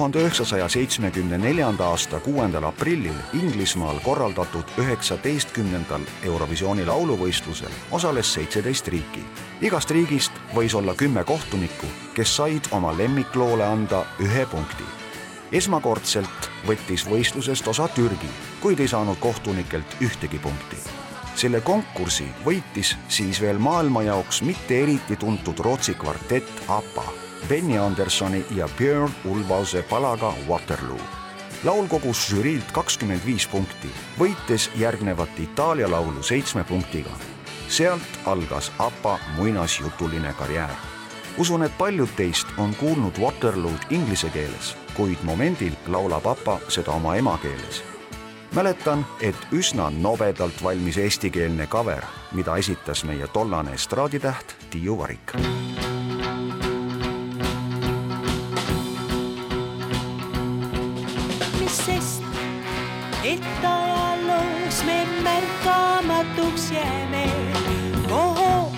tuhande üheksasaja seitsmekümne neljanda aasta kuuendal aprillil Inglismaal korraldatud üheksateistkümnendal Eurovisiooni lauluvõistlusel osales seitseteist riiki. igast riigist võis olla kümme kohtunikku, kes said oma lemmikloole anda ühe punkti. esmakordselt võttis võistlusest osa Türgi, kuid ei saanud kohtunikelt ühtegi punkti selle konkursi võitis siis veel maailma jaoks mitte eriti tuntud Rootsi kvartett APA Benny Andersoni ja Björn Ulvause palaga Waterloo. laul kogus žüriilt kakskümmend viis punkti, võites järgnevat Itaalia laulu seitsme punktiga. sealt algas APA muinasjutuline karjäär. usun, et paljud teist on kuulnud Waterlood inglise keeles, kuid momendil laulab APA seda oma emakeeles mäletan, et üsna nobedalt valmis eestikeelne cover, mida esitas meie tollane estraaditäht Tiiu Varik sest et ajaloos me märkamatuks jääme. oho,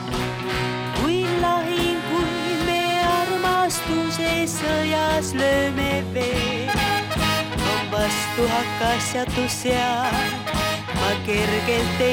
kui lahingul me armastuse sõjas lööme veel. on vastu hakasjatus ja ma kergelt ei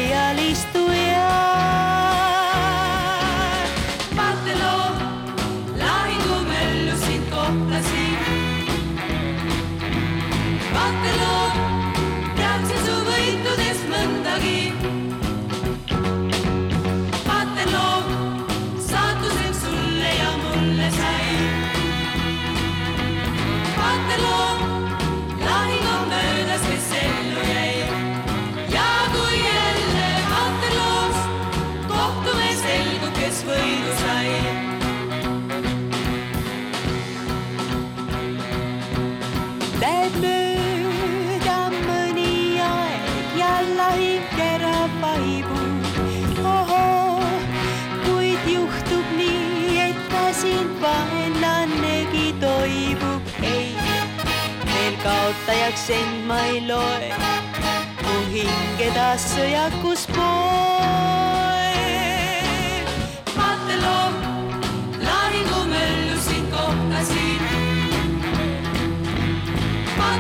Läheb mööda mõni aeg lahing kerav vaibub. ohoo, kuid juhtub nii, et ka sind vaenlannegi toibub. ei, veel kaotajaks end ma ei loe, mu hinge taas sõjakus pool.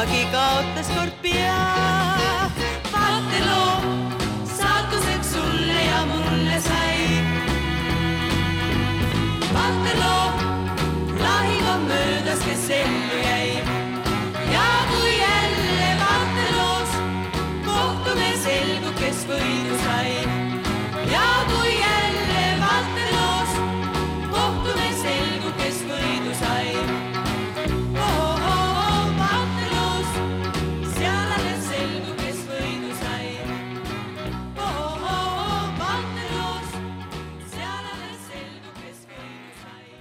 Aquí cau d'escorpiar.